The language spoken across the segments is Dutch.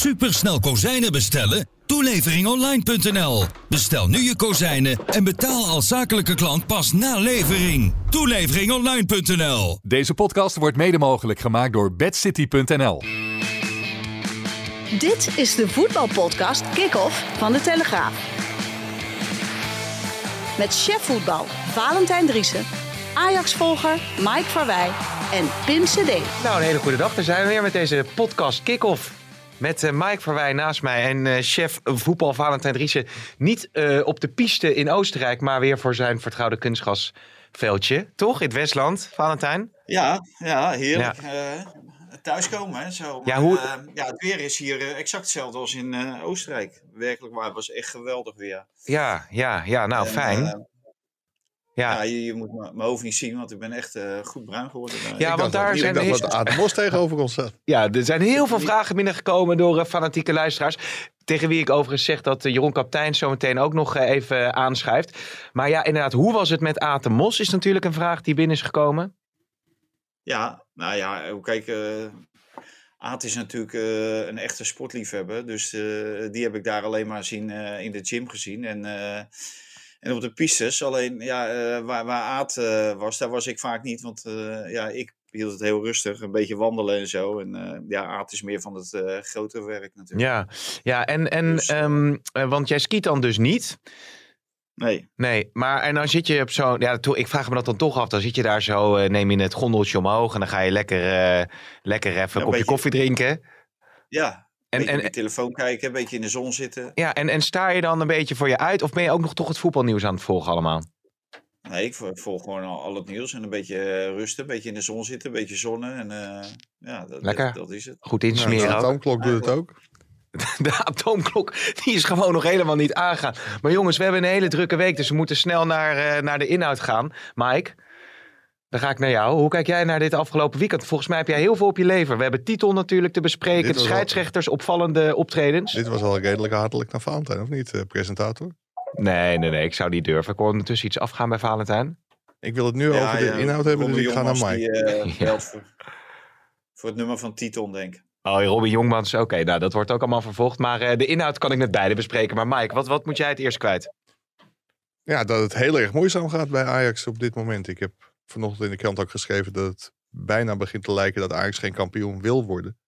supersnel kozijnen bestellen? Toeleveringonline.nl. Bestel nu je kozijnen en betaal als zakelijke klant pas na levering. Toeleveringonline.nl. Deze podcast wordt mede mogelijk gemaakt door bedcity.nl. Dit is de voetbalpodcast Kick-Off van de Telegraaf. Met chef voetbal Valentijn Driessen, Ajax-volger Mike Verwij en Pim CD. Nou, een hele goede dag. Daar zijn we weer met deze podcast Kick-Off. Met uh, Mike Verwij naast mij en uh, chef voetbal Valentijn Driessen. Niet uh, op de piste in Oostenrijk, maar weer voor zijn vertrouwde kunstgasveldje. Toch? In het Westland, Valentijn? Ja, ja heerlijk. Ja. thuiskomen, zo. Ja, hoe... ja, het weer is hier exact hetzelfde als in Oostenrijk. Werkelijk waar, het was echt geweldig weer. Ja, ja, ja, nou en, fijn. Ja, ja je, je, moet mijn hoofd niet zien, want ik ben echt uh, goed bruin geworden. Ja, want daar zijn er wat Ademos tegenover ons staat. Ja, er zijn heel veel vragen binnengekomen door uh, fanatieke luisteraars. Tegen wie ik overigens zeg dat uh, Jeroen Kaptein zo meteen ook nog even aanschrijft. Maar ja, inderdaad, hoe was het met Atemos? Is natuurlijk een vraag die binnen is gekomen. Ja, nou ja, kijk, Aat is natuurlijk een echte sportliefhebber. Dus die heb ik daar alleen maar zien, in de gym gezien. En en op de pistes, alleen ja, uh, waar, waar Aad uh, was, daar was ik vaak niet. Want uh, ja, ik hield het heel rustig, een beetje wandelen en zo. En ja, Aad is meer van het grotere werk natuurlijk. Ja, ja en, en dus, um, want jij skiet dan dus niet? Nee. Nee, maar en dan zit je op zo'n. Ja, ik vraag me dat dan toch af. Dan zit je daar zo, neem je het gondeltje omhoog en dan ga je lekker, lekker even een ja, kopje beetje, koffie drinken. Ja, en, en, de telefoon kijken, een beetje in de zon zitten. Ja, en, en sta je dan een beetje voor je uit? Of ben je ook nog toch het voetbalnieuws aan het volgen allemaal? Nee, ik volg gewoon al, al het nieuws en een beetje uh, rusten, een beetje in de zon zitten, een beetje zonnen. En uh, ja, dat, Lekker. Dat, dat, is het. Goed insmeren. Ja, de atoomklok doet het ook. De atoomklok, die is gewoon nog helemaal niet aangaan. Maar jongens, we hebben een hele drukke week, dus we moeten snel naar, uh, naar de inhoud gaan. Mike, dan ga ik naar jou. Hoe kijk jij naar dit afgelopen weekend? Volgens mij heb jij heel veel op je lever. We hebben titel natuurlijk te bespreken. De scheidsrechters, al... opvallende optredens. Dit was al redelijk hartelijk naar Valentijn, of niet, uh, presentator? Nee, nee, nee. Ik zou niet durven. Ik kon ondertussen iets afgaan bij Valentijn. Ik wil het nu ja, over de inhoud hebben, dus ik ga naar Mike. Die, uh, voor, voor, het nummer van Titon, denk ik. Oh, Robin Jongmans. Oké, okay, nou, dat wordt ook allemaal vervolgd. Maar uh, de inhoud kan ik met beide bespreken. Maar Mike, wat, wat moet jij het eerst kwijt? Ja, dat het heel erg moeizaam gaat bij Ajax op dit moment. Ik heb vanochtend in de krant ook geschreven dat het bijna begint te lijken dat Ajax geen kampioen wil worden.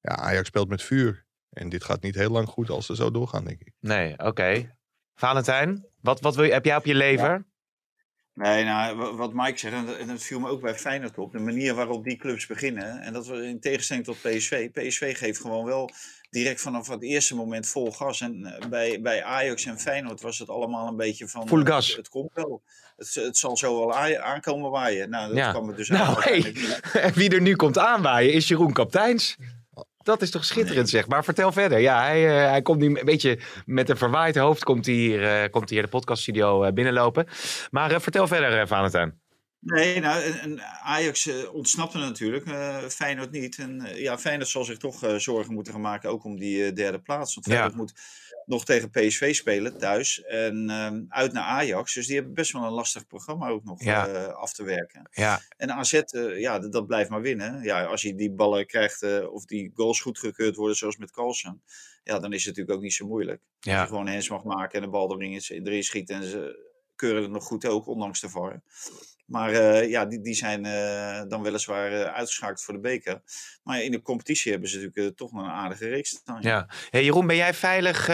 Ja, Ajax speelt met vuur. En dit gaat niet heel lang goed als ze zo doorgaan, denk ik. Nee, oké. Okay. Valentijn, wat, wat wil je, heb jij op je lever? Ja. Nee, nou, wat Mike zegt, en dat viel me ook bij Feyenoord op, de manier waarop die clubs beginnen. En dat we in tegenstelling tot PSV. PSV geeft gewoon wel direct vanaf het eerste moment vol gas. En eh, bij, bij Ajax en Feyenoord was het allemaal een beetje van... Full gas. Het, het komt wel. Het, het, zal zo wel aankomen waaien. Nou, dat ja. kwam er dus nou, hey, Wie er nu komt aanwaaien is Jeroen Kapteins. Dat is toch schitterend zeg. Maar vertel verder. Ja, hij, uh, hij komt nu een beetje met een verwaaid hoofd komt hij hier, uh, komt hij hier de podcaststudio uh, binnenlopen. Maar vertel verder, Valentijn. Nee, nou, en Ajax uh, ontsnapte natuurlijk, uh, Feyenoord niet. En uh, ja, Feyenoord zal zich toch zorgen moeten gaan maken, ook om die derde plaats. Want Feyenoord ja. moet nog tegen PSV spelen thuis en ehm, uit naar Ajax. Dus die hebben best wel een lastig programma ook nog ja. af te werken. Ja. En AZ, ja, dat, dat, blijft maar winnen. Ja, als je die ballen krijgt of die goals goedgekeurd worden, zoals met Carlsen, ja, dan is het natuurlijk ook niet zo moeilijk. Ja. Als je gewoon hens mag maken en de bal erin, erin schiet en ze keuren het nog goed ook, ondanks de VAR. Maar uh, ja, die, die zijn uh, dan weliswaar uh, uitgeschakeld voor de beker. Maar in de competitie hebben ze natuurlijk toch nog een aardige reeks staan. Ja. Hey, Jeroen, ben jij veilig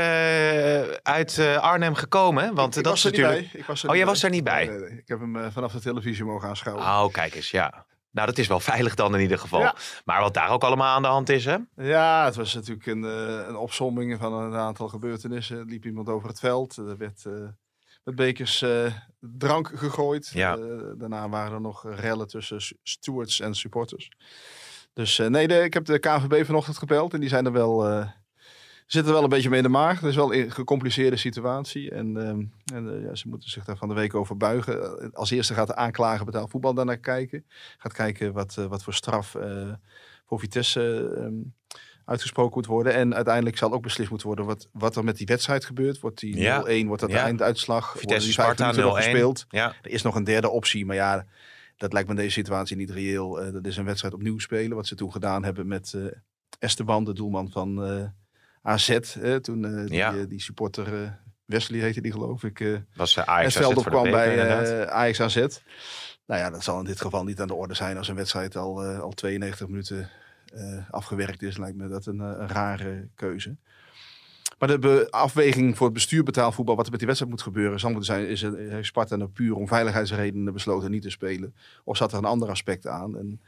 uit Arnhem gekomen? Want ik, dat was is natuurlijk. Ik was oh, jij was er niet bij? Nee, nee, nee. Ik heb hem vanaf de televisie mogen aanschouwen. Oh, kijk eens, ja. Nou, dat is wel veilig dan in ieder geval. Ja. Maar wat daar ook allemaal aan de hand is, hè? Ja, het was natuurlijk een, een opsomming van een aantal gebeurtenissen. Er liep iemand over het veld. Er werd met bekers uh, drank gegooid. Ja. Uh, daarna waren er nog rellen tussen stewards en supporters. Dus uh, nee, de, ik heb de KVB vanochtend gebeld en die zijn er wel, zitten wel een beetje mee in de maag. Het is wel een gecompliceerde situatie en, ehm, en ja, ze moeten zich daar van de week over buigen. Als eerste gaat de aanklager betaald voetbal daarnaar kijken. Gaat kijken wat, wat voor straf voor Vitesse um, uitgesproken moet worden. En uiteindelijk zal ook beslist moeten worden wat, wat er met die wedstrijd gebeurt. Wordt die 0-1, ja. wordt dat ja. de einduitslag? Vitesse Sparta 0-1 gespeeld? Ja. Er is nog een derde optie, maar ja, dat lijkt me in deze situatie niet reëel. Uh, dat is een wedstrijd opnieuw spelen, wat ze toen gedaan hebben met uh, Esteban, de doelman van, uh, AZ. Toen eh, die, Ja. eh, die supporter, eh, Wesley heette die geloof ik, eh Was uh, Ajax AZ beker, bij eh Ajax AZ. Nou ja, dat zal in dit geval niet aan de orde zijn als een wedstrijd al, eh, al 92 minuten eh, afgewerkt is. Lijkt me dat een, eh, rare keuze. Maar de afweging voor het bestuur betaalvoetbal, wat er met die wedstrijd moet gebeuren, zal moeten zijn, is heeft Sparta nou puur om veiligheidsredenen besloten niet te spelen? Of zat er een ander aspect aan? En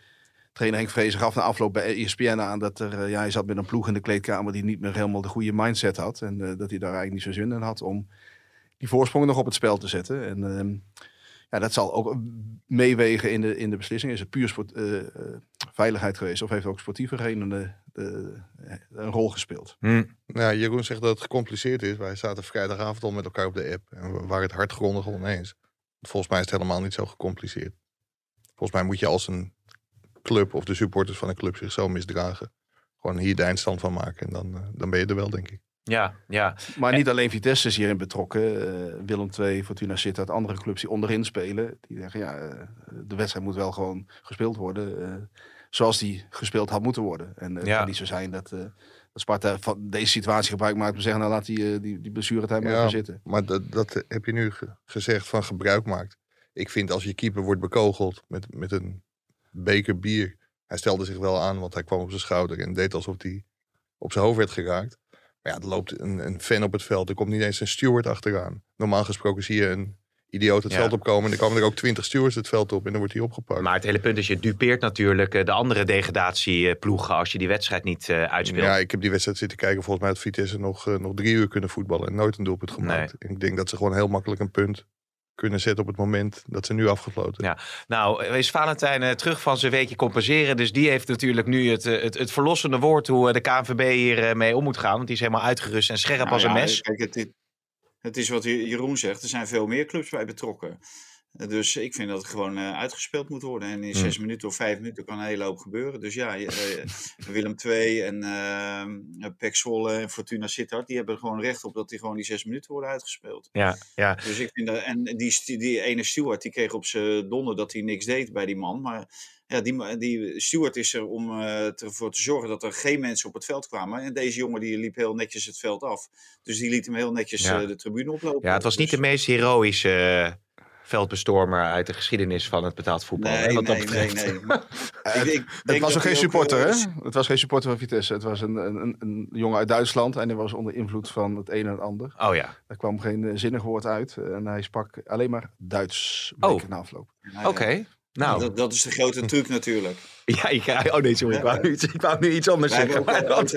trainer Henk Vrezer gaf na afloop bij ESPN aan dat er, eh, ja, hij zat met een ploeg in de kleedkamer die niet meer helemaal de goede mindset had. En eh, dat hij daar eigenlijk niet zo zin in had om die voorsprong nog op het spel te zetten. En ehm, ja, dat zal ook meewegen in de, in de beslissing. Is het puur sport, eh, eh, veiligheid geweest of heeft ook sportieve redenen eh, een rol gespeeld? Hm. Nou, Jeroen zegt dat het gecompliceerd is. Wij zaten vrijdagavond al met elkaar op de app. En we waren het hardgrondig oneens. Volgens mij is het helemaal niet zo gecompliceerd. Volgens mij moet je als een club of de supporters van een club zich zo misdragen. Gewoon hier de eindstand van maken. En dan, dan ben je er wel, denk ik. Ja, ja. Maar niet alleen Vitesse is hierin betrokken. Eh, Willem II, Fortuna Sittard, andere clubs die onderin spelen. Die zeggen, ja, eh, de wedstrijd moet wel gewoon gespeeld worden. eh, zoals die gespeeld had moeten worden. En eh, het Ja. kan niet zo zijn dat, eh, dat Sparta van deze situatie gebruik maakt. om te zeggen, nou laat die, die, die blessuretijd maar Ja. even zitten. Maar dat, dat heb je nu ge- gezegd van gebruik maakt. Ik vind als je keeper wordt bekogeld met, met een beker bier. Hij stelde zich wel aan, want hij kwam op zijn schouder en deed alsof hij op zijn hoofd werd geraakt. Maar ja, er loopt een, een fan op het veld. Er komt niet eens een steward achteraan. Normaal gesproken zie je een idioot het Ja. veld opkomen. En dan komen er ook twintig stewards het veld op en dan wordt hij opgepakt. Maar het hele punt is, je dupeert natuurlijk eh, de andere degradatieploegen als je die wedstrijd niet eh, uitspeelt. Ja, ik heb die wedstrijd zitten kijken. Volgens mij had Vitesse nog, eh, nog drie uur kunnen voetballen en nooit een doelpunt gemaakt. En ik denk dat ze gewoon heel makkelijk een punt kunnen zetten op het moment dat ze nu afgefloten. Ja. Nou, is Valentijn eh, terug van zijn weekje compenseren. Dus die heeft natuurlijk nu het, eh, het, het verlossende woord hoe eh, de KNVB hier mee om moet gaan. Want die is helemaal uitgerust en scherp Nou als een ja, mes. Kijk, het, het is wat Jeroen zegt. Er zijn veel meer clubs bij betrokken. Dus ik vind dat het gewoon eh, uitgespeeld moet worden. En in zes minuten of vijf minuten kan een hele hoop gebeuren. Dus ja, je- eh, Willem II en uh, Pek Zwolle en Fortuna Sittard... die hebben er gewoon recht op dat die gewoon die zes minuten worden uitgespeeld. Ja, ja. Dus ik vind dat... En die, die ene steward, die kreeg op zijn donder dat hij niks deed bij die man. Maar ja, die, die steward is er om eh, ervoor te zorgen dat er geen mensen op het veld kwamen. En deze jongen die liep heel netjes het veld af. Dus die liet hem heel netjes Ja. eh, de tribune oplopen. ja, het was niet Dus- de meest heroïsche eh, veldbestormer uit de geschiedenis van het betaald voetbal. hè, Nee, wat dat nee, nee, betreft. nee. Maar ik- ik Het denk was dat ook geen supporter, eh, hè? Het was geen supporter van Vitesse. Het was een, een, een, een jongen uit Duitsland en hij was onder invloed van het een en het ander. Oh ja, Er kwam geen eh, zinnig woord uit en hij sprak alleen maar Duits. Oh. na afloop. Oké. Nou, Dat, dat is de grote truc natuurlijk. ja, ik krijg... Oh nee, sorry, ik wou nu, iets- ik wou nu iets anders Wij zeggen. Maar dat,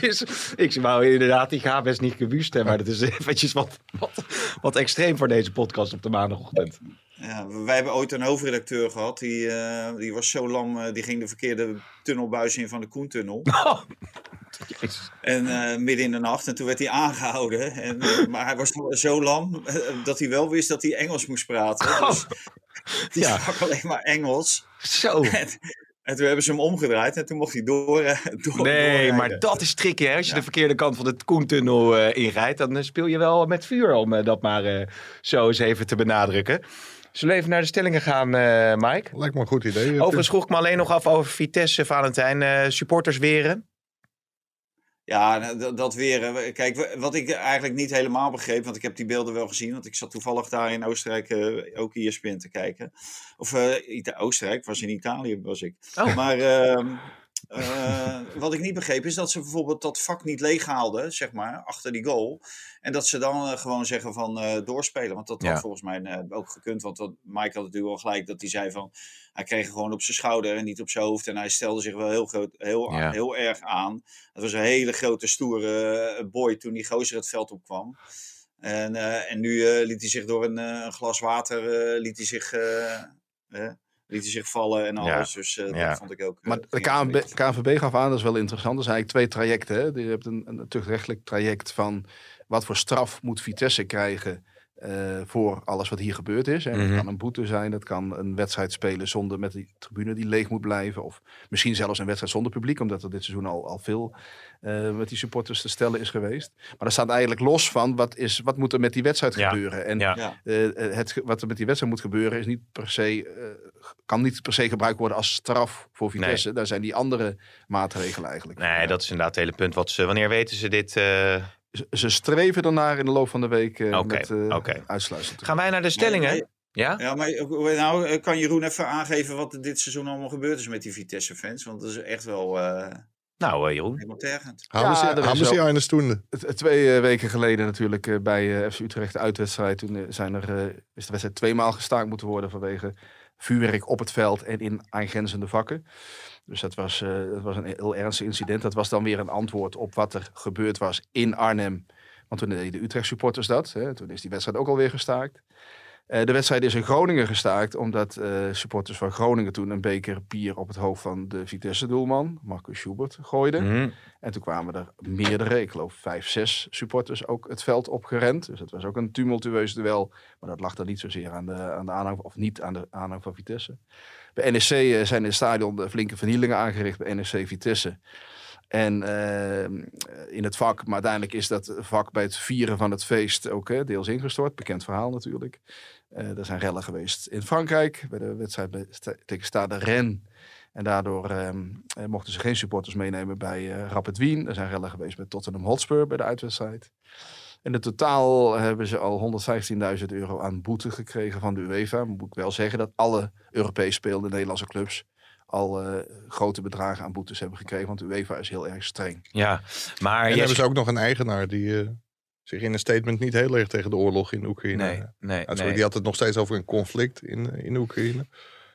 is... Ik wou inderdaad, ik ga best niet gewust hebben. Maar dat is eventjes wat, wat, wat extreem voor deze podcast op de maandagochtend. Ja, wij hebben ooit een hoofdredacteur gehad. Die, eh, die was zo lam, eh, die ging de verkeerde tunnelbuis in van de Koentunnel. Oh. En eh, midden in de nacht. En toen werd hij aangehouden. En, maar hij was zo lam eh, dat hij wel wist dat hij Engels moest praten. Dus die Ja. sprak alleen maar Engels. Zo. En, en toen hebben ze hem omgedraaid. En toen mocht hij door. eh, door Nee, doorrijden. maar dat is tricky. Hè? Als je Ja. de verkeerde kant van de Koentunnel eh inrijdt, dan eh, speel je wel met vuur om dat maar eh, zo eens even te benadrukken. Zullen we even naar de stellingen gaan, eh Mike? Lijkt me een goed idee. Overigens vroeg ik me alleen nog af over Vitesse, Valentijn. eh, supporters weren. Ja, nou, dat, dat weer. eh, Kijk, wat ik eigenlijk niet helemaal begreep, want ik heb die beelden wel gezien, want ik zat toevallig daar in Oostenrijk eh, ook ESPN te kijken. Of eh, Ita- Oostenrijk, was in Italië was ik. Oh. Maar ehm, eh, wat ik niet begreep is dat ze bijvoorbeeld dat vak niet leeghaalden, zeg maar, achter die goal. En dat ze dan eh, gewoon zeggen van eh, doorspelen. Want dat Ja. had volgens mij eh, ook gekund. Want Mike had natuurlijk wel gelijk dat hij zei van... Hij kreeg gewoon op zijn schouder en niet op zijn hoofd. En hij stelde zich wel heel, groot, heel, Ja. heel erg aan. Het was een hele grote, stoere eh, boy toen die gozer het veld opkwam. En, eh, en nu eh, liet hij zich door een, glas water liet hij zich, eh, liet hij zich vallen en Ja. alles. Dus Ja. dat vond ik ook... Maar de KNB, KNVB gaf aan, dat is wel interessant. Er zijn eigenlijk twee trajecten. Hè. Je hebt een, een tuchtrechtelijk traject van wat voor straf moet Vitesse krijgen eh, voor alles wat hier gebeurd is. En Mhm. Dat kan een boete zijn, dat kan een wedstrijd spelen zonder met die tribune die leeg moet blijven. Of misschien zelfs een wedstrijd zonder publiek, omdat er dit seizoen al, al veel eh, met die supporters te stellen is geweest. Maar dat staat eigenlijk los van wat, is, wat moet er met die wedstrijd Ja. gebeuren. En Ja. Eh, het, wat er met die wedstrijd moet gebeuren is niet per se, eh, kan niet per se gebruikt worden als straf voor Vitesse. Daar zijn die andere maatregelen eigenlijk. Nee, dat is inderdaad het hele punt. Wat ze, wanneer weten ze dit? Ze, streven ernaar in de loop van de week Oké, met eh te Gaan wij naar de stellingen? Ja? Ja, maar eh, nou, kan Jeroen even aangeven wat er dit seizoen allemaal gebeurd is met die Vitesse-fans? Want dat is echt wel eh Nou, eh, Jeroen. helemaal tergend. Ja, ze, er Stunde? Het- het- Twee weken geleden natuurlijk bij FC Utrecht de uitwedstrijd. Toen zijn er, is de wedstrijd tweemaal gestaakt moeten worden vanwege vuurwerk op het veld en in aangrenzende vakken. Dus dat was, eh, dat was een heel ernstig incident. Dat was dan weer een antwoord op wat er gebeurd was in Arnhem. Want toen deden de Utrecht supporters dat. Hè. Toen is die wedstrijd ook alweer gestaakt. Eh, de wedstrijd is in Groningen gestaakt omdat eh, supporters van Groningen toen een beker bier op het hoofd van de Vitesse-doelman, Marcus Schubert, gooiden. Mhm. En toen kwamen er meerdere, ik geloof vijf, zes supporters ook het veld opgerend. Dus het was ook een tumultueus duel. Maar dat lag dan niet zozeer aan de, aan de aanhang, of niet aan de aanhang van Vitesse. Bij NEC eh, zijn in het stadion flinke vernielingen aangericht bij NEC Vitesse. En eh, in het vak, maar uiteindelijk is dat vak bij het vieren van het feest ook deels ingestort. Bekend verhaal natuurlijk. Eh, er zijn rellen geweest in Frankrijk bij de wedstrijd tegen Stade Rennes. En daardoor ehm, eh, mochten ze geen supporters meenemen bij eh, Rapid Wien. Er zijn rellen geweest met Tottenham Hotspur bij de uitwedstrijd. In totaal hebben ze al 115.000 euro aan boete gekregen van de UEFA. Moet ik wel zeggen dat alle Europees spelende Nederlandse clubs al eh, grote bedragen aan boetes hebben gekregen. Want de UEFA is heel erg streng. Ja, maar... En jij hebben ze ook nog een eigenaar die eh, zich in een statement niet heel erg tegen de oorlog in Oekraïne... Nee, sorry, nee. Die had het nog steeds over een conflict in, eh, in Oekraïne.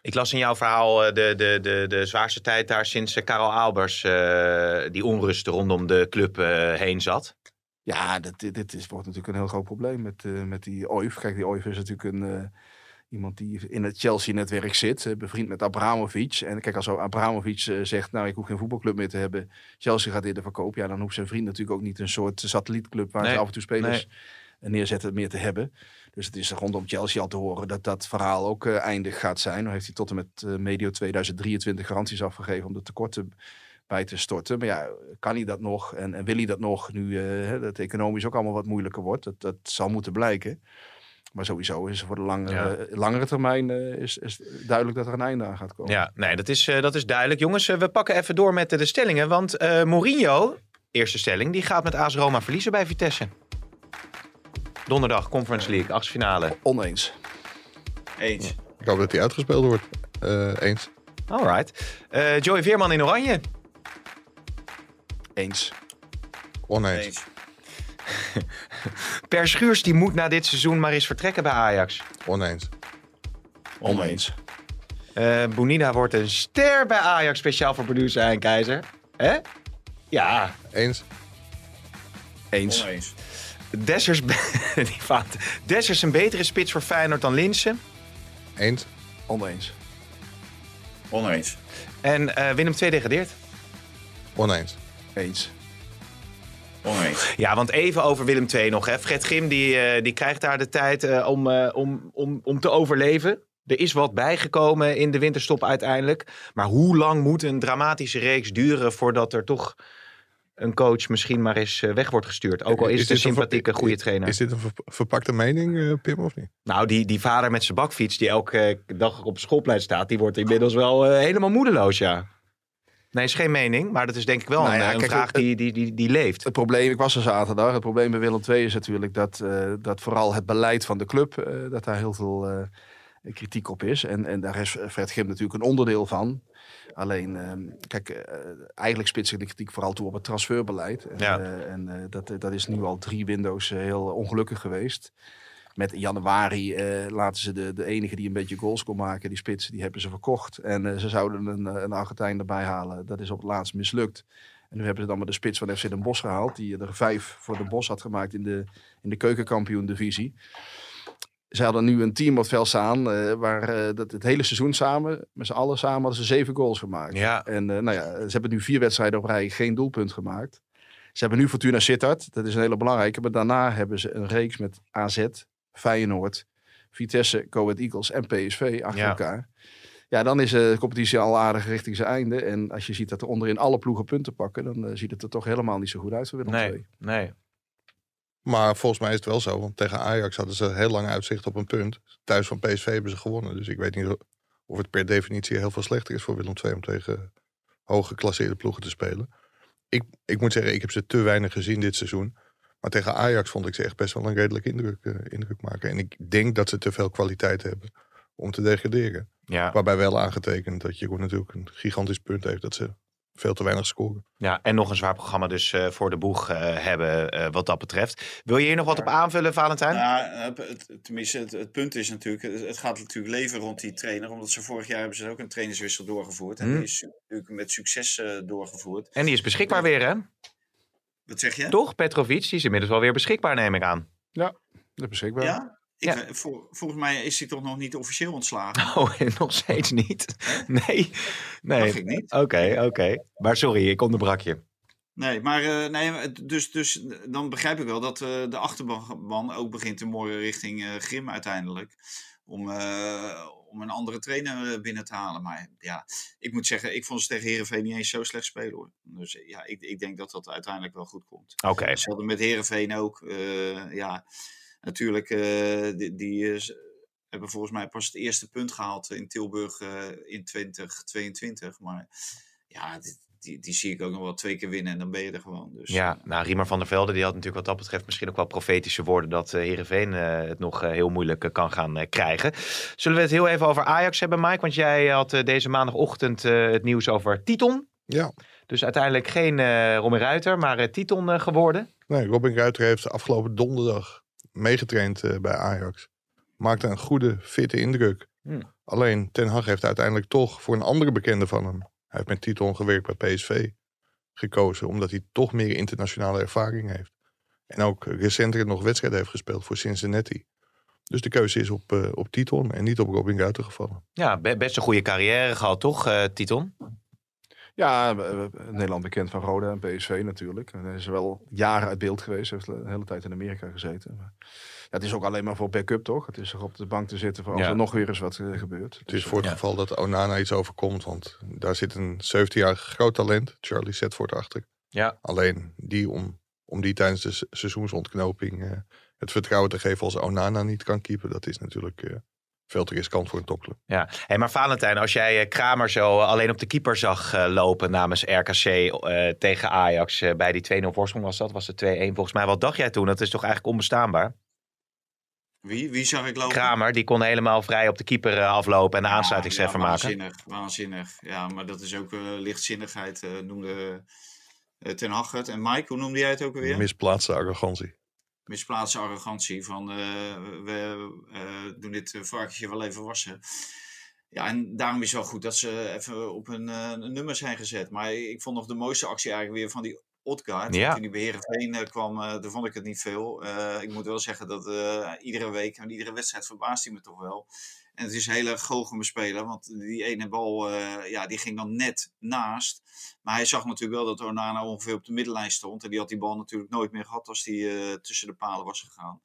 Ik las in jouw verhaal eh, de, de, de, de zwaarste tijd daar sinds eh, Karel Albers eh, die onrust rondom de club eh, heen zat. Ja, dit, dit, dit is, wordt natuurlijk een heel groot probleem met, eh, met die OIF. Kijk, die OIF is natuurlijk een, eh, iemand die in het Chelsea-netwerk zit, eh, bevriend met Abramovic. En kijk, als Abramovic eh, zegt, nou, ik hoef geen voetbalclub meer te hebben. Chelsea gaat dit verkopen. Ja, dan hoeft zijn vriend natuurlijk ook niet een soort satellietclub waar Nee, ze af en toe spelers neerzetten meer te hebben. Dus het is rondom Chelsea al te horen dat dat verhaal ook eh, eindig gaat zijn. Dan heeft hij tot en met eh, medio 2023 garanties afgegeven om de tekorten bij te storten. Maar ja, kan hij dat nog en, en wil hij dat nog nu eh, dat economisch ook allemaal wat moeilijker wordt? Dat, dat zal moeten blijken. Maar sowieso is voor de langere, langere termijn eh, is, is duidelijk dat er een einde aan gaat komen. Ja, nee, dat is, eh, dat is duidelijk. Jongens, eh, we pakken even door met de, de stellingen. Want eh, Mourinho, eerste stelling, die gaat met AS Roma verliezen bij Vitesse. Donderdag, Conference League, achtfinale. Oneens. Eens. Ik hoop dat hij uitgespeeld wordt. Eh, eens. Alright. Eh Joey Veerman in oranje. Eens. Oneens. Eens. Per Schuurs, die moet na dit seizoen maar eens vertrekken bij Ajax. Oneens. Oneens. Eh Bonina wordt een ster bij Ajax, speciaal voor producer Hein Keizer. Hè? Ja, Eens. Eens. Oneens. Dessers, die fout. Dessers een betere spits voor Feyenoord dan Linsen. Eens. Oneens. Oneens. En eh, Willem II degradeert. Oneens. Eens. Ja, want even over Willem II nog. Hè. Fred Grim die, eh, die krijgt daar de tijd eh, om, eh, om, om, om te overleven. Er is wat bijgekomen in de winterstop uiteindelijk. Maar hoe lang moet een dramatische reeks duren voordat er toch een coach misschien maar eens weg wordt gestuurd? Ook al is, het een sympathieke, goede trainer. Is dit een ver- verpakte mening, eh, Pim, of niet? Nou, die, die vader met zijn bakfiets die elke dag op schoolplein staat, die wordt inmiddels wel helemaal moedeloos, ja. Nee, is geen mening, maar dat is denk ik wel Nou een, ja, een kijk, vraag het- die, die, die, die leeft. Het probleem, ik was er zaterdag, het probleem bij Willem II is natuurlijk dat, eh, dat vooral het beleid van de club, eh, dat daar heel veel eh, kritiek op is. En, en daar is Fred Grim natuurlijk een onderdeel van. Alleen, ehm, kijk, eh, eigenlijk spitst zich de kritiek vooral toe op het transferbeleid. En, Ja. eh, en eh, dat, dat is nu al drie windows eh, heel ongelukkig geweest. Met in januari eh, laten ze de, de enige die een beetje goals kon maken, die spitsen, die hebben ze verkocht. En eh, ze zouden een, eh, een Argentijn erbij halen. Dat is op het laatst mislukt. En nu hebben ze dan maar de spits van FC Den Bosch gehaald. Die er vijf voor Den Bosch had gemaakt in de, in de keukenkampioen divisie. Ze hadden nu een team op het veld staan. waar dat het hele seizoen samen, met z'n allen samen, hadden ze zeven goals gemaakt. Ja. En nou ja, ze hebben nu vier wedstrijden op rij geen doelpunt gemaakt. Ze hebben nu Fortuna Sittard. Dat is een hele belangrijke. Maar daarna hebben ze een reeks met AZ, Feyenoord, Vitesse, Ahead Eagles en PSV achter Ja. elkaar. Ja, dan is de competitie al aardig richting zijn einde. En als je ziet dat er onderin alle ploegen punten pakken, dan eh, ziet het er toch helemaal niet zo goed uit voor Willem II. Nee, nee. Maar volgens mij is het wel zo. Want tegen Ajax hadden ze heel lang uitzicht op een punt. Thuis van PSV hebben ze gewonnen. Dus ik weet niet of het per definitie heel veel slechter is voor Willem II om tegen hoog geclasseerde ploegen te spelen. Ik, ik moet zeggen, ik heb ze te weinig gezien dit seizoen. Maar tegen Ajax vond ik ze echt best wel een redelijk indruk, eh, indruk maken. En ik denk dat ze te veel kwaliteit hebben om te degraderen. Ja. Waarbij wel aangetekend dat Jeroen natuurlijk een gigantisch punt heeft dat ze veel te weinig scoren. Ja, en nog een zwaar programma dus eh, voor de boeg eh, hebben eh, wat dat betreft. Wil je hier nog wat op aanvullen, Valentijn? Ja, het, tenminste, het, het punt is natuurlijk, het, het gaat natuurlijk leven rond die trainer. Omdat ze vorig jaar hebben ze ook een trainerswissel doorgevoerd. En Hmm. die is natuurlijk met succes eh, doorgevoerd. En die is beschikbaar weer, hè? Wat zeg je? Toch? Petrovic, die is inmiddels wel weer beschikbaar, neem ik aan. Dat is beschikbaar. Ja? Ik, Ja. vol- volgens mij is hij toch nog niet officieel ontslagen? Oh, nog steeds niet? Nee. Nee. Ik niet. Oké, oké. Maar sorry, ik onderbrak je. Nee, maar eh, nee, dus, dus dan begrijp ik wel dat eh, de achterban ook begint te morren richting eh, Grim uiteindelijk. Om, eh, om een andere trainer eh, binnen te halen. Maar ja, ik moet zeggen, ik vond ze tegen Herenveen niet eens zo slecht spelen hoor. Dus eh, ja, ik, ik denk dat dat uiteindelijk wel goed komt. Oké. Hetzelfde met Herenveen ook. ja, natuurlijk, die, die is- hebben volgens mij pas het eerste punt gehaald in Tilburg in 2022. Maar ja, die, die zie ik ook nog wel twee keer winnen en dan ben je er gewoon. Dus, Ja, nou, Riemer van der Velde die had natuurlijk wat dat betreft misschien ook wel profetische woorden dat eh Heerenveen eh, het nog eh, heel moeilijk kan gaan krijgen. Zullen we het heel even over Ajax hebben, Mike? Want jij had deze maandagochtend het nieuws over Titon. Ja, Dus uiteindelijk geen eh Romy Ruiter, maar eh, Titon eh, geworden. nee, Robin Ruiter heeft afgelopen donderdag meegetraind eh, bij Ajax. Maakte een goede, fitte indruk. Hmm. Alleen Ten Hag heeft uiteindelijk toch voor een andere bekende van hem. Hij heeft met Titon gewerkt bij PSV gekozen. Omdat hij toch meer internationale ervaring heeft. En ook recenter nog wedstrijden heeft gespeeld voor Cincinnati. Dus de keuze is op, eh, op Titon en niet op Robin Ruiter gevallen. Ja, be- best een goede carrière gehad, toch, eh, Titon? Ja, eh, Nederland bekend van Roda en PSV natuurlijk. En hij is wel jaren uit beeld geweest. Hij heeft de hele tijd in Amerika gezeten. Maar, ja, het is ook alleen maar voor backup, toch? Het is er op de bank te zitten voor als Ja. er nog weer eens wat eh, gebeurt. Het is Dus, voor het Ja. geval dat Onana iets overkomt. Want daar zit een 17-jarig groot talent, Charlie Setford, achter. Ja. Alleen die om, om die tijdens de se- seizoensontknoping eh, het vertrouwen te geven als Onana niet kan keepen. Dat is natuurlijk eh, veel te riskant voor een topclub. Ja, hey, maar Valentijn, als jij eh, Kramer zo alleen op de keeper zag eh, lopen namens RKC eh, tegen Ajax eh, bij die 2-0 voorsprong was dat, was het 2-1 volgens mij. Wat dacht jij toen? Dat is toch eigenlijk onbestaanbaar? Wie, wie zag ik lopen? Kramer, die kon helemaal vrij op de keeper eh, aflopen en de ja, maken. Waanzinnig, waanzinnig. Ja, maar dat is ook eh, lichtzinnigheid, eh, noemde eh, Ten Hag het. En Mike, hoe noemde jij het ook alweer? Misplaatste arrogantie. Misplaatste arrogantie van eh, we eh, doen dit eh, varkentje wel even wassen. Ja, en daarom is het wel goed dat ze even op een, een nummer zijn gezet. Maar ik vond nog de mooiste actie eigenlijk weer van die Odgaard. Ja. Toen die bij Heerenveen eh, kwam, daar vond ik het niet veel. Ik moet wel zeggen dat iedere week en iedere wedstrijd verbaast hij me toch wel. En het is hele goocheme speler, want die ene bal eh, ja, die ging dan net naast. Maar hij zag natuurlijk wel dat Onana ongeveer op de middenlijn stond. En die had die bal natuurlijk nooit meer gehad als die eh, tussen de palen was gegaan.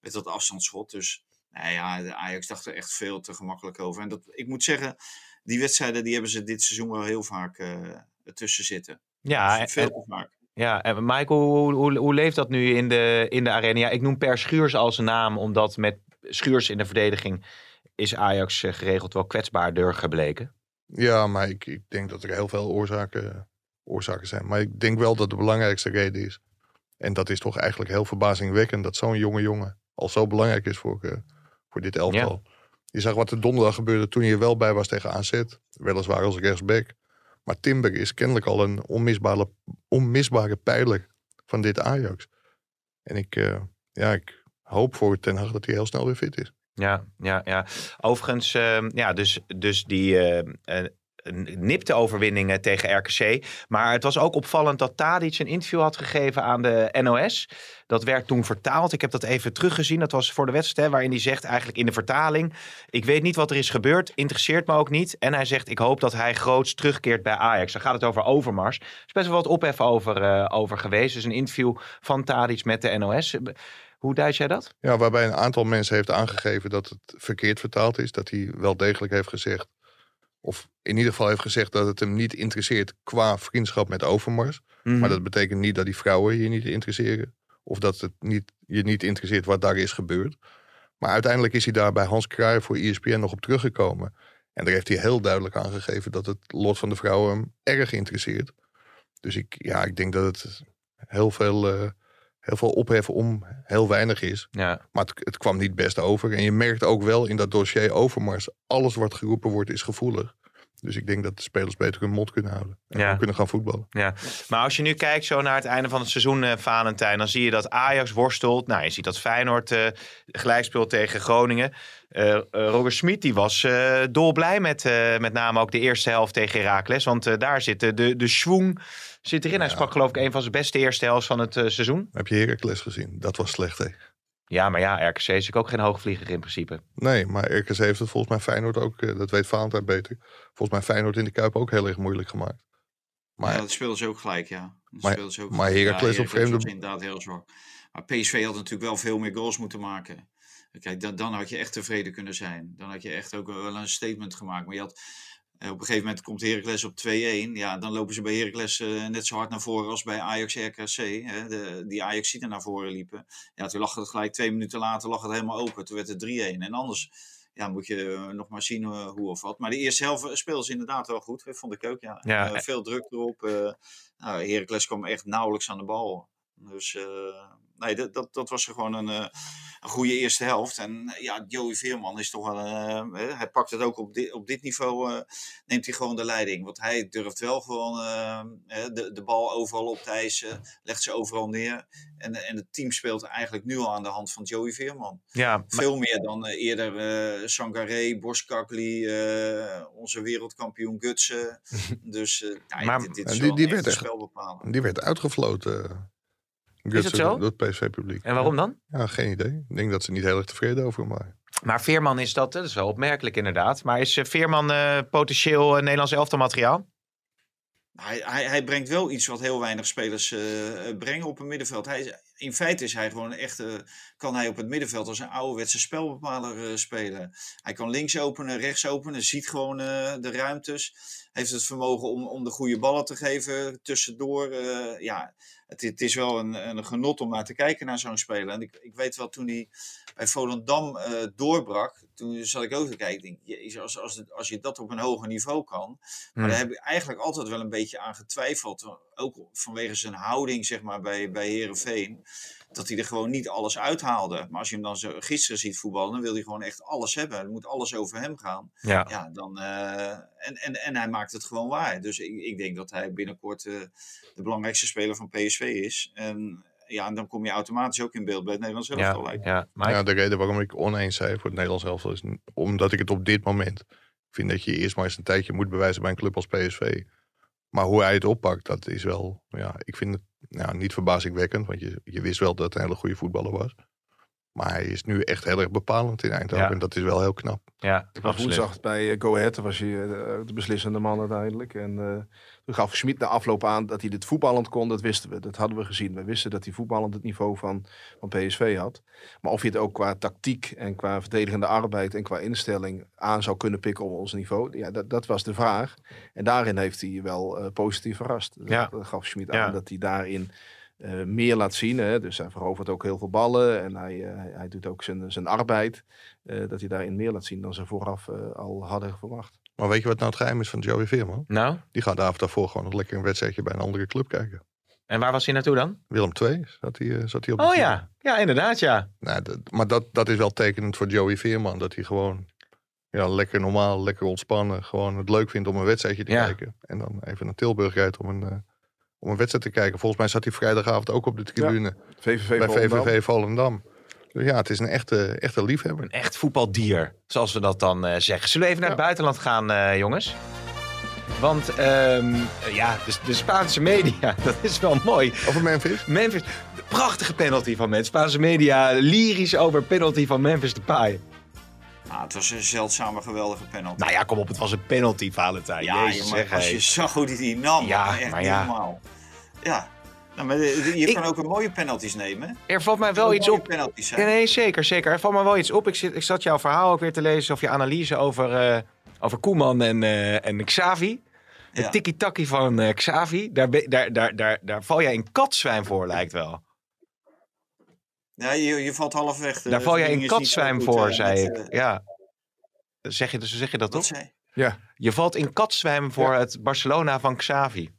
Met dat afstandsschot. Dus nou ja, de Ajax dacht er echt veel te gemakkelijk over. En dat, ik moet zeggen, die wedstrijden die hebben ze dit seizoen wel heel vaak eh tussen zitten. Ja, en, veel te vaak. ja, en Michael, hoe, hoe, hoe leeft dat nu in de, in de arena? Ja, ik noem Per Schuurs als een naam, omdat met Schuurs in de verdediging is Ajax geregeld wel kwetsbaarder gebleken. Ja, maar ik, ik denk dat er heel veel oorzaken, oorzaken zijn. Maar ik denk wel dat de belangrijkste reden is. En dat is toch eigenlijk heel verbazingwekkend dat zo'n jonge jongen al zo belangrijk is voor, eh, voor dit elftal. Je zag wat er donderdag gebeurde toen hij er wel bij was tegen AZ. Weliswaar als rechtsback. Maar Timber is kennelijk al een onmisbare, onmisbare pijler van dit Ajax. En ik, eh, ja, ik hoop voor Ten Hag dat hij heel snel weer fit is. Ja, ja, ja. Overigens, eh, ja, dus, dus die eh, eh, nipte overwinning eh, tegen RKC. Maar het was ook opvallend dat Tadic een interview had gegeven aan de NOS. Dat werd toen vertaald. Ik heb dat even teruggezien. Dat was voor de wedstrijd, hè, waarin hij zegt eigenlijk in de vertaling... Ik weet niet wat er is gebeurd, interesseert me ook niet. En hij zegt, ik hoop dat hij groots terugkeert bij Ajax. Dan gaat het over Overmars. Er is best wel wat ophef over, eh, over geweest. Dus een interview van Tadic met de NOS. Hoe duid jij dat? Ja, waarbij een aantal mensen heeft aangegeven dat het verkeerd vertaald is. Dat hij wel degelijk heeft gezegd, of in ieder geval heeft gezegd dat het hem niet interesseert qua vriendschap met Overmars. Mhm. Maar dat betekent niet dat die vrouwen je niet interesseren. Of dat het niet, je niet interesseert wat daar is gebeurd. Maar uiteindelijk is hij daar bij Hans Kraaij voor ESPN nog op teruggekomen. En daar heeft hij heel duidelijk aangegeven dat het lot van de vrouwen hem erg interesseert. Dus ik, ja, ik denk dat het heel veel, eh, heel veel opheffen om heel weinig is. Ja. Maar het, het kwam niet best over. En je merkt ook wel in dat dossier Overmars, alles wat geroepen wordt is gevoelig. Dus ik denk dat de spelers beter hun mond kunnen houden. En Ja. kunnen gaan voetballen. Ja, maar als je nu kijkt zo naar het einde van het seizoen, eh, Valentijn, dan zie je dat Ajax worstelt. Nou, je ziet dat Feyenoord eh gelijk speelt tegen Groningen. Eh, Roger Smit die was dolblij met met name ook de eerste helft tegen Heracles. Want daar zit de, de, schwung zit erin. Hij sprak geloof ik een van zijn beste eerste helft van het seizoen. Heb je Heracles gezien? Dat was slecht, hè? Ja, maar ja, RKC is ook geen hoogvlieger in principe. Nee, maar RKC heeft het volgens mij Feyenoord ook, eh, dat weet Valentijn beter. Volgens mij Feyenoord in de Kuip ook heel erg moeilijk gemaakt. Maar ja, dat speelden ze ook gelijk, ja. Dat Maar- speelden ze ook maar. Heracles ja, op vreemde- inderdaad heel zwak. Maar PSV had natuurlijk wel veel meer goals moeten maken. Kijk, dan, dan had je echt tevreden kunnen zijn. Dan had je echt ook wel een statement gemaakt. Maar je had, op een gegeven moment komt Heracles op 2-1. Ja, dan lopen ze bij Heracles eh, net zo hard naar voren als bij Ajax RKC. Hè, de, die Ajax er naar voren liepen. Ja, toen lag het gelijk twee minuten later lag het helemaal open. Toen werd het 3-1. En anders ja, moet je eh, nog maar zien eh, hoe of wat. Maar de eerste helft speelden ze inderdaad wel goed. Vond ik ook, ja. Ja. Veel druk erop. nou, Heracles kwam echt nauwelijks aan de bal. Dus nee, dat, dat, dat was gewoon een, eh, een goede eerste helft. En eh, ja, Joey Veerman is toch wel... eh, hij pakt het ook op dit, op dit niveau, neemt hij gewoon de leiding. Want hij durft wel gewoon de, de bal overal op te eisen. Legt ze overal neer. En, en het team speelt eigenlijk nu al aan de hand van Joey Veerman. Ja, maar- Veel meer dan eerder eh Sangaré, Boskakli, onze wereldkampioen Gutsen. dus ja, Maar- dit, is die- wel die een werd echt- die werd uitgefloten. Eh, het zo? Door het PSV-publiek. en waarom dan? Ja, geen idee. Ik denk dat ze niet heel erg tevreden over hem waren. Maar Veerman is dat, dat is wel opmerkelijk inderdaad. Maar is eh, Veerman eh, potentieel eh, Nederlands elftal materiaal? Hij, hij, hij brengt wel iets wat heel weinig spelers brengen op het middenveld. Hij is, in feite is hij gewoon echt, kan hij op het middenveld als een ouderwetse spelbepaler eh, spelen. Hij kan links openen, rechts openen, ziet gewoon eh, de ruimtes. Heeft het vermogen om, om de goede ballen te geven tussendoor. eh, ja, het, het is wel een, een genot om naar te kijken naar zo'n speler. En ik, ik weet wel, toen hij bij Volendam eh, doorbrak, toen zat ik ook te kijken. Denk, jezus, als, als, het- als je dat op een hoger niveau kan, maar Hmm. daar heb ik eigenlijk altijd wel een beetje aan getwijfeld. Ook vanwege zijn houding zeg maar, bij, bij Herenveen. Dat hij er gewoon niet alles uithaalde. Maar als je hem dan zo gisteren ziet voetballen, dan wil hij gewoon echt alles hebben. Er moet alles over hem gaan. Ja. Ja, dan, eh, en, en, en hij maakt het gewoon waar. Dus ik, ik denk dat hij binnenkort eh, de belangrijkste speler van PSV is. En ja, en dan kom je automatisch ook in beeld bij het Nederlands elftal. Ja, ja. Ja, de reden waarom ik oneens zei voor het Nederlands elftal is omdat ik het op dit moment vind dat je eerst maar eens een tijdje moet bewijzen bij een club als PSV. Maar hoe hij het oppakt, dat is wel, ja, ik vind het ja, niet verbazingwekkend, want je, je wist wel dat het een hele goede voetballer was. Maar hij is nu echt heel erg bepalend in Eindhoven Ja. en dat is wel heel knap. ja, Ik was woensdag bij eh, Go Ahead, was hij eh, de beslissende man uiteindelijk. En eh, toen gaf Schmid na afloop aan dat hij dit voetballend kon, dat wisten we. Dat hadden we gezien. We wisten dat hij voetballend het niveau van, van PSV had. Maar of je het ook qua tactiek en qua verdedigende arbeid en qua instelling aan zou kunnen pikken op ons niveau, ja, dat, dat was de vraag. En daarin heeft hij wel eh, positief verrast. Ja. Dat gaf Schmid Ja. aan dat hij daarin eh, meer laat zien. Hè? Dus hij verovert ook heel veel ballen en hij, eh, hij, doet ook zijn, zijn arbeid. eh, dat hij daarin meer laat zien dan ze vooraf al hadden verwacht. Maar weet je wat nou het geheim is van Joey Veerman? Nou, Die gaat de avond daarvoor gewoon nog lekker een wedstrijdje bij een andere club kijken. en waar was hij naartoe dan? Willem II zat hij, zat hij op de Oh team. ja, ja inderdaad ja. Nou, dat, maar dat, dat is wel tekenend voor Joey Veerman. Dat hij gewoon ja, lekker normaal, lekker ontspannen. Gewoon het leuk vindt om een wedstrijdje te Ja. kijken. En dan even naar Tilburg rijdt om een, eh, om een wedstrijd te kijken. Volgens mij zat hij vrijdagavond ook op de tribune VVV bij Volendam. VVV Volendam. Dus ja, het is een echte, echte liefhebber. Een echt voetbaldier, zoals we dat dan eh, zeggen. Zullen we even naar het buitenland gaan, eh, jongens? Want ehm, ja, de, de Spaanse media, dat is wel mooi. Over Memphis? Memphis, de prachtige penalty van mensen. Spaanse media lyrisch over penalty van Memphis Depay. Ah, het was een zeldzame, geweldige penalty. Nou ja, kom op, het was een penalty, Valentijn. Ja, Jezus, maar zeg, als je zag hoe die die nam, Ja, echt maar ja. normaal. Ja, Nou, maar de- je Ik- kan ook een mooie penalties nemen. Er valt mij wel iets op. Penalties Ja, zijn. nee, zeker, zeker. Er valt me wel iets op. Ik, zit, ik zat jouw verhaal ook weer te lezen, of je analyse over, eh, over Koeman en, eh, en Xavi. De Ja. tiki-taki van eh, Xavi, daar, daar, daar, daar, daar val jij in katzwijn voor, lijkt wel. Ja, je, je valt half weg. De Daar val jij in katzwijn goed, voor, eh, zei met, ik. eh, Ja. Zeg je, dus zeg je dat toch? Ja, Je valt in katzwijn voor het Barcelona van Xavi.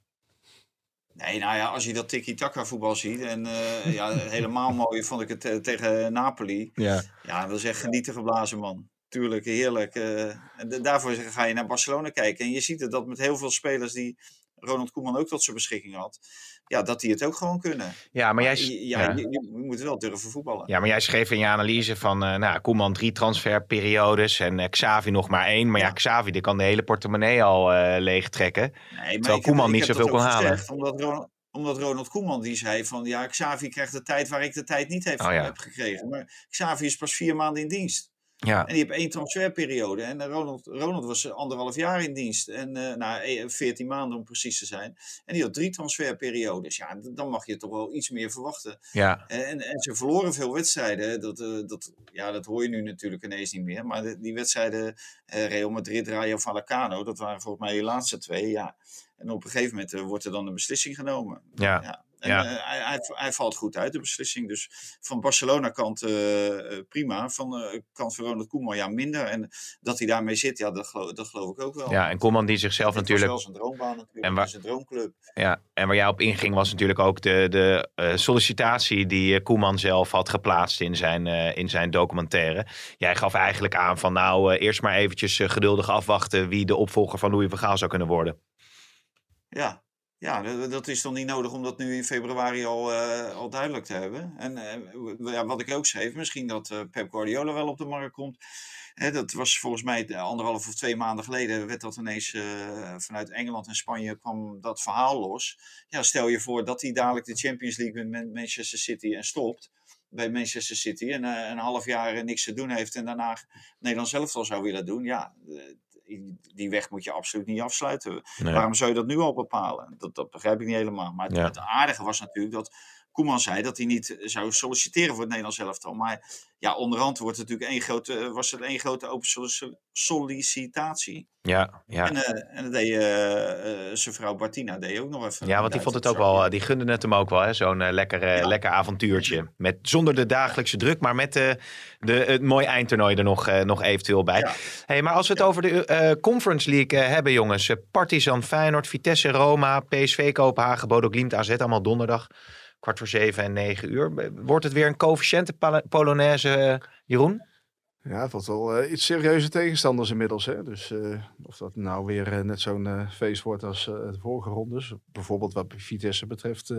Nee, nou ja, als je dat tiki-taka voetbal ziet. En eh, ja, helemaal mooi vond ik het eh, tegen Napoli. Ja. Ja, dat is echt genieten geblazen, man. Tuurlijk, heerlijk. en da- daarvoor ga je naar Barcelona kijken. En je ziet het dat met heel veel spelers die Ronald Koeman ook tot zijn beschikking had. Ja, dat die het ook gewoon kunnen. Ja, maar jij, ja, ja. Je, je moet wel durven voetballen. Ja, maar jij schreef in je analyse van eh nou, Koeman drie transferperiodes en eh, Xavi nog maar één. Maar ja, Ja. Xavi die kan de hele portemonnee al eh leegtrekken. Nee, maar Terwijl Koeman heb, niet zoveel kon halen. omdat, Ronald, omdat Ronald Koeman die zei van ja, Xavi krijgt de tijd waar ik de tijd niet heb, Oh heb gekregen. Maar Xavi is pas vier maanden in dienst. Ja, En die heeft één transferperiode. En eh, Ronald, Ronald was anderhalf jaar in dienst. En eh nou, eh, 14 maanden om precies te zijn. En die had drie transferperiodes. Ja, dan mag je toch wel iets meer verwachten. ja, En, en ze verloren veel wedstrijden. Dat, eh, dat, ja, dat hoor je nu natuurlijk ineens niet meer. Maar de- die wedstrijden, eh, Real Madrid, Rayo Vallecano, dat waren volgens mij de laatste twee. Ja. En op een gegeven moment eh, wordt er dan een beslissing genomen. ja. Ja. En Ja. eh, hij, hij, hij valt goed uit, de beslissing. Dus van Barcelona kant eh, eh, prima. Van de kant van Ronald Koeman ja minder. En dat hij daarmee zit, ja, dat geloof, dat geloof ik ook wel. ja, en Koeman die zichzelf was natuurlijk wel zijn droombaan natuurlijk. En waar- zijn droomclub. Ja, en waar jij op inging was natuurlijk ook de, de sollicitatie die Koeman zelf had geplaatst in zijn, in zijn documentaire. Jij gaf eigenlijk aan van nou, eerst maar eventjes geduldig afwachten wie de opvolger van Louis van Gaal zou kunnen worden. Ja, ja dat, is dan niet nodig om dat nu in februari al, eh, al duidelijk te hebben. En eh, ja, wat ik ook schreef, misschien dat eh, Pep Guardiola wel op de markt komt. Hè, dat was volgens mij anderhalf of twee maanden geleden werd dat ineens vanuit Engeland en Spanje kwam dat verhaal los. Ja, stel je voor dat hij dadelijk de Champions League met Man- Manchester City en stopt bij Manchester City en een half jaar niks te doen heeft en daarna Nederland zelf al zou willen doen. Ja, die- weg moet je absoluut niet afsluiten. Nee. Waarom zou je dat nu al bepalen? Dat, dat begrijp ik niet helemaal. Maar het, Ja. het aardige was natuurlijk dat Koeman zei dat hij niet zou solliciteren voor het Nederlands elftal. Maar ja, onderhand wordt het natuurlijk één grote, was het één grote open sollici- sollicitatie. Ja, ja. En, eh, en dat deed eh, eh, zijn vrouw Bartina deed ook nog even. Ja, want die vond het ook wel, eh, die gunde het hem ook wel, hè? zo'n eh, lekker, eh, Ja. lekker avontuurtje. Met, zonder de dagelijkse druk, maar met eh, de, het mooi eindtoernooi er nog, eh, nog eventueel bij. Ja. Hey, maar als we het Ja. over de eh, Conference League eh, hebben, jongens. eh, Partizan, Feyenoord, Vitesse, Roma, PSV, Kopenhagen, Bodo Glimt, AZ, allemaal donderdag. Kwart voor zeven en negen uur. Wordt het weer een coëfficiënte Polonaise, eh, Jeroen? Ja, het wordt wel eh, iets serieuze tegenstanders inmiddels. Hè? Dus eh, of dat nou weer eh, net zo'n eh, feest wordt als eh, de vorige rondes. Bijvoorbeeld wat Vitesse betreft eh,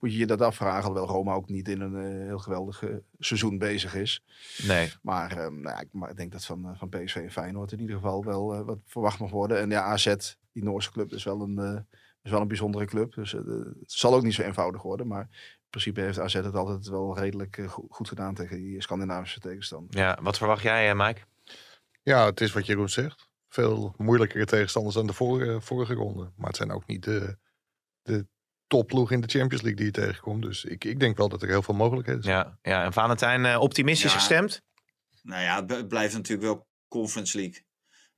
moet je je dat afvragen. Alhoewel Roma ook niet in een eh, heel geweldig eh, seizoen bezig is. Nee. Maar, eh, nou ja, ik, maar ik denk dat van, eh, van PSV en Feyenoord in ieder geval wel eh, wat verwacht mag worden. En ja, AZ, die Noorse club, is wel een, eh, is wel een bijzondere club. Dus eh, het zal ook niet zo eenvoudig worden. Maar in principe heeft AZ het altijd wel redelijk eh, go- goed gedaan tegen die Scandinavische tegenstander. Ja, wat verwacht jij, eh, Mike? Ja, het is wat Jeroen zegt. Veel moeilijkere tegenstanders dan de vorige, vorige ronde. Maar het zijn ook niet de, de topploeg in de Champions League die je tegenkomt. Dus ik, ik denk wel dat er heel veel mogelijkheden zijn. Ja, ja en Valentijn, eh, optimistisch Ja. gestemd? Nou ja, het blijft natuurlijk wel Conference League.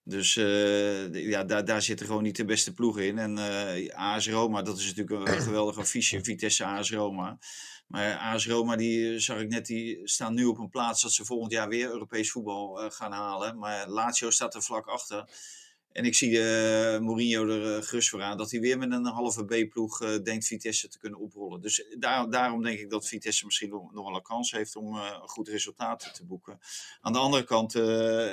Dus eh, ja, daar, daar zitten gewoon niet de beste ploegen in. En eh AS Roma, dat is natuurlijk een geweldig affiche. Vitesse AS Roma. Maar AS Roma, die eh, zag ik net, die staan nu op een plaats dat ze volgend jaar weer Europees voetbal gaan halen. Maar Lazio staat er vlak achter. En ik zie eh Mourinho er eh, gerust voor aan dat hij weer met een halve B-ploeg eh, denkt Vitesse te kunnen oprollen. Dus daar, daarom denk ik dat Vitesse misschien nog, nog wel een kans heeft om een goed resultaat te boeken. Aan de andere kant,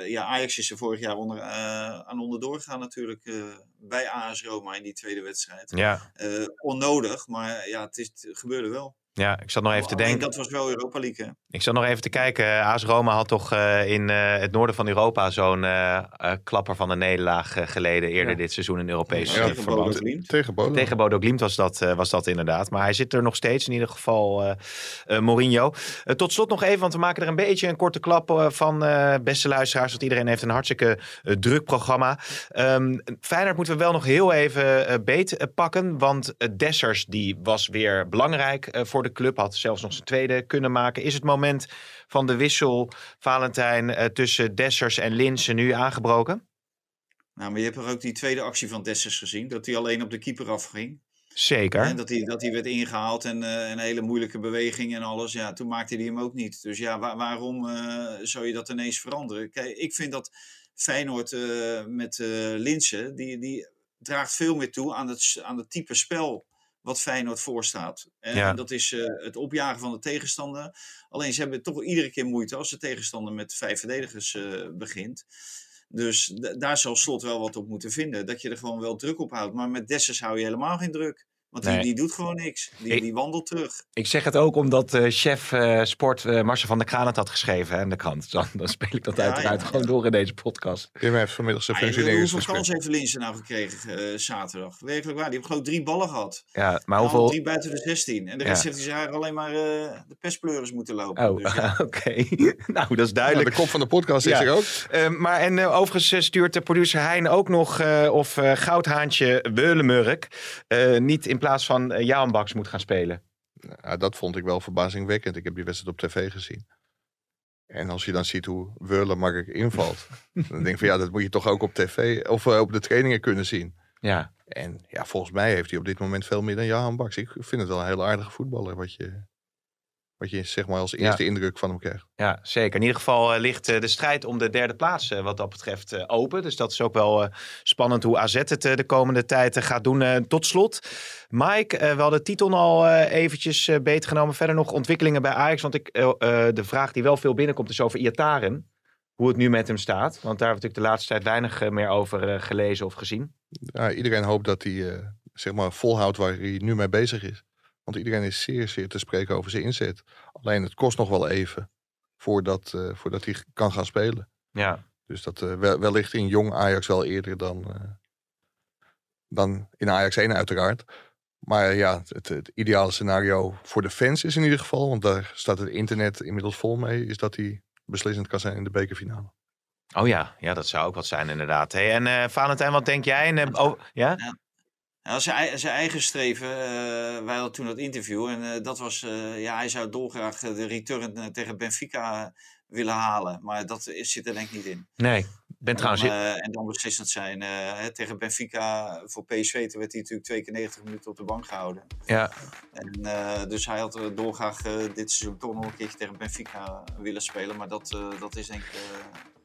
ja, Ajax is er vorig jaar onder, aan onderdoor gegaan natuurlijk bij AS Roma in die tweede wedstrijd. Ja. Onnodig, maar ja, het, is, het gebeurde wel. Ja, ik zat nog even te Alleen denken. dat was wel Europa League, hè? Ik zat nog even te kijken. AS Roma had toch eh, in eh, het noorden van Europa zo'n eh, eh, klapper van een nederlaag eh, geleden eerder Ja. dit seizoen in Europees Ja, eh, tegen verband. Bodo Glimt. Tegen Bodo. Tegen Bodo Glimt was dat, eh, was dat inderdaad. Maar hij zit er nog steeds, in ieder geval eh eh, Mourinho. Eh, tot slot nog even, want we maken er een beetje een korte klap eh, van, eh, beste luisteraars. Want iedereen heeft een hartstikke eh, druk programma. Ehm Feyenoord moeten we wel nog heel even eh, beet eh, pakken. Want eh, Dessers die was weer belangrijk eh, voor de club. Had zelfs nog zijn tweede kunnen maken. Is het moment van de wissel, Valentijn, eh, tussen Dessers en Linsen nu aangebroken? Nou, maar je hebt er ook die tweede actie van Dessers gezien. Dat hij alleen op de keeper afging. Zeker. En dat hij, dat hij werd ingehaald en eh, een hele moeilijke beweging en alles. Ja, toen maakte hij hem ook niet. Dus ja, waar- waarom eh, zou je dat ineens veranderen? Kijk, ik vind dat Feyenoord eh, met eh Linsen, die, die draagt veel meer toe aan het, aan het type spel wat Feyenoord voorstaat. En, Ja. dat is eh, het opjagen van de tegenstander. Alleen ze hebben toch iedere keer moeite als de tegenstander met vijf verdedigers eh, begint. Dus daar zal Slot wel wat op moeten vinden. Dat je er gewoon wel druk op houdt. Maar met Dessers hou je helemaal geen druk. Want die, Nee. die doet gewoon niks. Die, Ik- die wandelt terug. Ik zeg het ook omdat eh, chef eh, sport eh, Marcel van der Kraan het had geschreven hè, in de krant. Dan, dan speel ik dat Ja, uiteraard ja, gewoon ja. door in deze podcast. Tim heeft vanmiddag zijn Ah, hoeveel functioneringsgesprek. kans heeft Linsen nou gekregen eh, zaterdag? Werkelijk waar. Die heeft gewoon drie ballen gehad. Ja, maar hoeveel... Drie buiten de 16. En de Ja. rest heeft hij alleen maar eh, de pestpleuris moeten lopen. Oh, Dus ja. oké. nou, dat is duidelijk. de kop van de podcast Ja. is er ook. Eh, maar en overigens stuurt de producer Hein ook nog eh, of eh, Goudhaantje Weulemurk eh, niet in plaats van uh, Jaan Baks moet gaan spelen. Dat vond ik wel verbazingwekkend. Ik heb die wedstrijd op tv gezien. En als je dan ziet hoe Wurlemark invalt, dan denk ik van ja, dat moet je toch ook op tv of eh, op de trainingen kunnen zien. Ja, En ja, volgens mij heeft hij op dit moment veel meer dan Johan Baks. Ik vind het wel een heel aardige voetballer, wat je, wat je zeg maar als Ja. eerste indruk van hem krijgt. ja zeker. In ieder geval eh, ligt eh, de strijd om de derde plaats eh, wat dat betreft open. Dus dat is ook wel spannend hoe AZ het de komende tijd gaat doen. Tot slot, Mike, we hadden Titon al eventjes beter genomen. Verder nog ontwikkelingen bij Ajax. Want ik, de vraag die wel veel binnenkomt is over Iataren. Hoe het nu met hem staat. Want daar hebben we natuurlijk de laatste tijd weinig meer over gelezen of gezien. Ja, iedereen hoopt dat hij zeg maar volhoudt waar hij nu mee bezig is. Want iedereen is zeer, zeer te spreken over zijn inzet. Alleen het kost nog wel even voordat, eh, voordat hij kan gaan spelen. Ja, Dus dat eh, wel- wellicht in jong Ajax wel eerder dan, eh, dan in Ajax 1 uiteraard. Maar ja, het, het ideale scenario voor de fans is in ieder geval, want daar staat het internet inmiddels vol mee, is dat hij beslissend kan zijn in de bekerfinale. Oh ja, ja, dat zou ook wat zijn inderdaad. Hey, en eh Valentijn, wat denk jij? En, oh, ja? Zijn, zijn eigen streven, eh, wij hadden toen dat interview en eh, dat was, eh, ja, hij zou dolgraag de return tegen Benfica willen halen. Maar dat zit er denk ik niet in. Nee, ben trouwens... En, en dan beslissend zijn. hè, tegen Benfica voor PSV, toen werd hij natuurlijk twee keer 90 minuten op de bank gehouden. ja, En, dus hij had dolgraag dit seizoen toch nog een keertje tegen Benfica willen spelen. Maar dat, dat is denk ik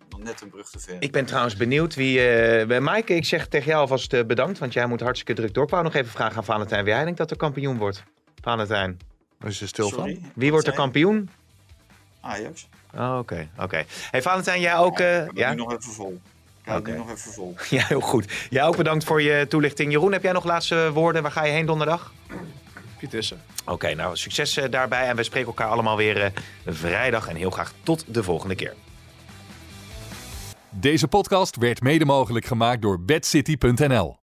nog net een brug te ver. ik ben trouwens benieuwd wie... eh bij Maaike, ik zeg tegen jou alvast eh, bedankt, want jij moet hartstikke druk door. Ik wou nog even vragen aan Valentijn wie jij denkt dat er kampioen wordt. Valentijn, is er stil Sorry, van. wie wordt er kampioen? Ajax. Oh, Oké, oké. Hey Valentijn, jij ook... eh, Ik hou ja? nu nog even vol. Ik nu nog even vol. ja, heel goed. Jij ook bedankt voor je toelichting. Jeroen, heb jij nog laatste woorden? Waar ga je heen donderdag? Vitesse. Oké, nou succes daarbij. En we spreken elkaar allemaal weer eh, vrijdag. En heel graag tot de volgende keer. Deze podcast werd mede mogelijk gemaakt door bedcity.nl.